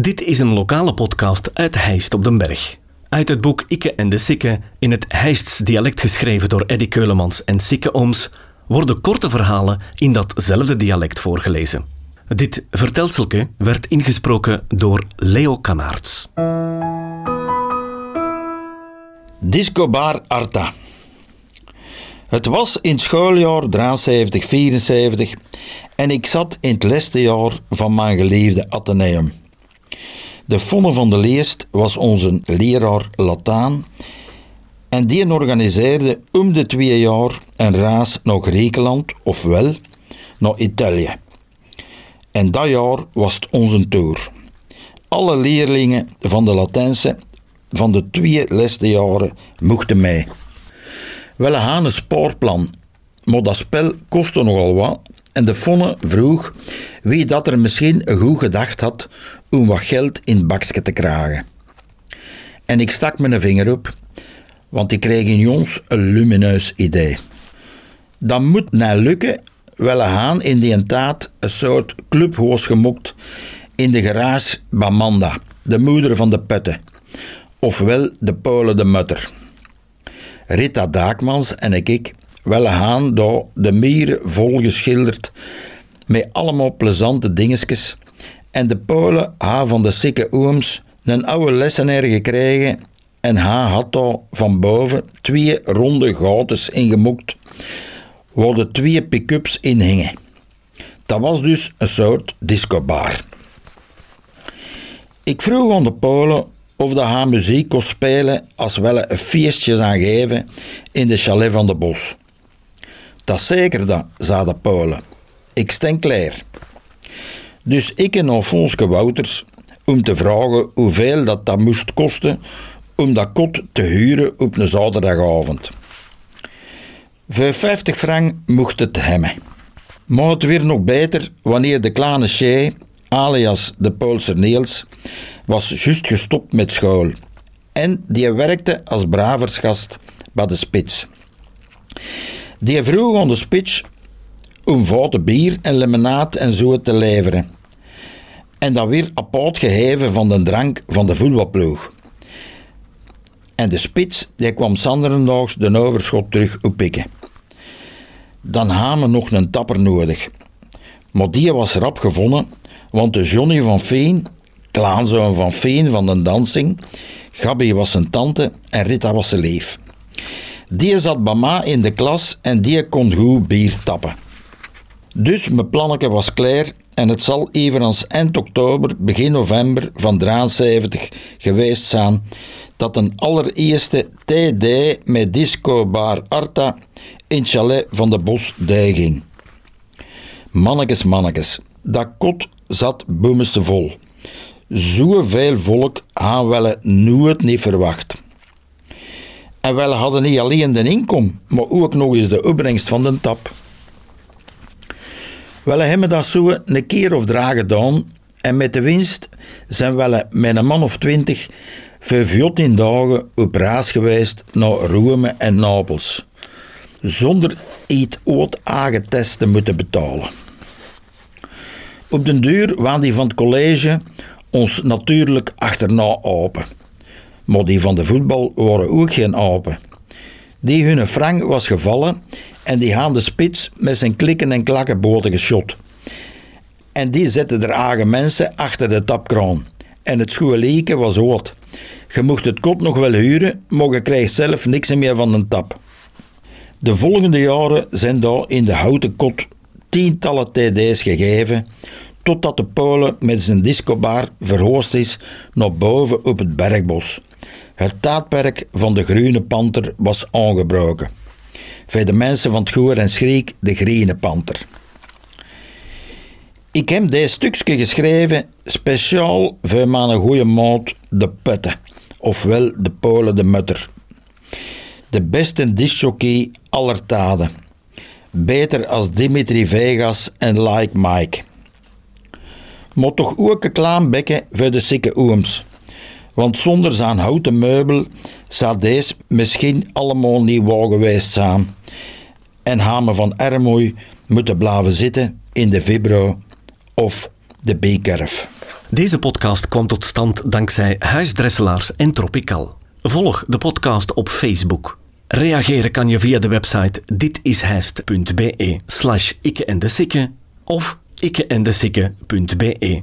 Dit is een lokale podcast uit Heist op den Berg. Uit het boek Ikke en de Sikke, in het Heists dialect geschreven door Eddy Keulemans en Sikke Ooms, worden korte verhalen in datzelfde dialect voorgelezen. Dit vertelselke werd ingesproken door Leo Kanaerts. Discobar Arta. Het was in schooljaar 73-74 en ik zat in het laatste jaar van mijn geliefde Atheneum. De Fonne van de Leest was onze leraar Lataan en die organiseerde om de twee jaar een reis naar Griekenland, ofwel naar Italië. En dat jaar was het onze tour. Alle leerlingen van de Latijnse van de twee laatste jaren mochten mee. Wel een spoorplan, maar dat spel kostte nogal wat en de Fonne vroeg wie dat er misschien een goed gedacht had om wat geld in het bakje te krijgen. En ik stak mijn vinger op, want ik kreeg in ons een lumineus idee. Dat moet nou lukken, wel haan in die taat een soort clubhoos gemokt in de garage bij Manda, de moeder van de putten, ofwel de Polen de Mutter. Rita Daakmans en ik wel haan daar de mieren vol geschilderd met allemaal plezante dingetjes en de Polen ha van de sikke ooms een oude lessenaar gekregen en ha had daar van boven twee ronde goutes ingemokt waar de twee pick-ups in hingen. Dat was dus een soort discobar. Ik vroeg aan de Polen of de haar muziek kon spelen als wel een feestje zou geven in de chalet van de Bos. Dat zeker dat, zei de Polen. Ik sten klaar. Dus ik en Alfonske Wouters om te vragen hoeveel dat, dat moest kosten om dat kot te huren op een zaterdagavond. Voor 50 frank mocht het hebben. Maar het weer nog beter wanneer de kleine Shay, alias de Poolse Niels, was juist gestopt met school. En die werkte als braversgast bij de spits. Die vroeg aan de spits om vaten bier en lemonaad en zo te leveren. En dat weer apart geheven van de drank van de voetbalploeg. En de spits die kwam zanderendaags de overschot terug oppikken. Dan hadden we nog een tapper nodig. Maar die was rap gevonden, want de Johnny van Veen, klaanzoon van Veen van de dansing, Gabi was zijn tante en Rita was zijn leef. Die zat bij in de klas en die kon goed bier tappen. Dus mijn plannetje was klaar en het zal evenals eind oktober, begin november van 73 geweest zijn dat een allereerste TD met disco bar Arta in chalet van de Bos ging. Mannekes, mannekes, dat kot zat boemeste vol. Zoveel volk gaan we nooit niet verwacht. En wij hadden niet alleen de inkom, maar ook nog eens de opbrengst van de tap. We hebben dat zo een keer of drie gedaan en met de winst zijn we met een man of twintig voor 14 dagen op reis geweest naar Rome en Napels, zonder iets ooit aangetest te moeten betalen. Op den duur waren die van het college ons natuurlijk achterna open. Maar die van de voetbal waren ook geen apen. Die hun frank was gevallen en die haan de spits met zijn klikken en klakken boten geschot. En die zette er eigen mensen achter de tapkraan. En het schooleken was oud. Je mocht het kot nog wel huren, maar je kreeg zelf niks meer van een tap. De volgende jaren zijn daar in de houten kot tientallen TD's gegeven, totdat de Polen met zijn discobar verhoost is naar boven op het bergbos. Het tijdperk van de groene panter was aangebroken. Voor de mensen van het Goer en Schriek de groene panter. Ik heb deze stukje geschreven speciaal voor mijn goede maat de Putte, ofwel de Polen de Mutter. De beste discjockey aller tijden. Beter als Dimitri Vegas en Like Mike. Maar toch ook een bekken voor de sikke ooms. Want zonder zijn houten meubel zou deze misschien allemaal niet waar geweest zijn. En hamen van Ermoei moeten blijven zitten in de Vibro of de B-kerf. Deze podcast kwam tot stand dankzij Huisdresselaars en Tropical. Volg de podcast op Facebook. Reageren kan je via de website ditishijst.be slash ikke en de of ikkeendesikke.be.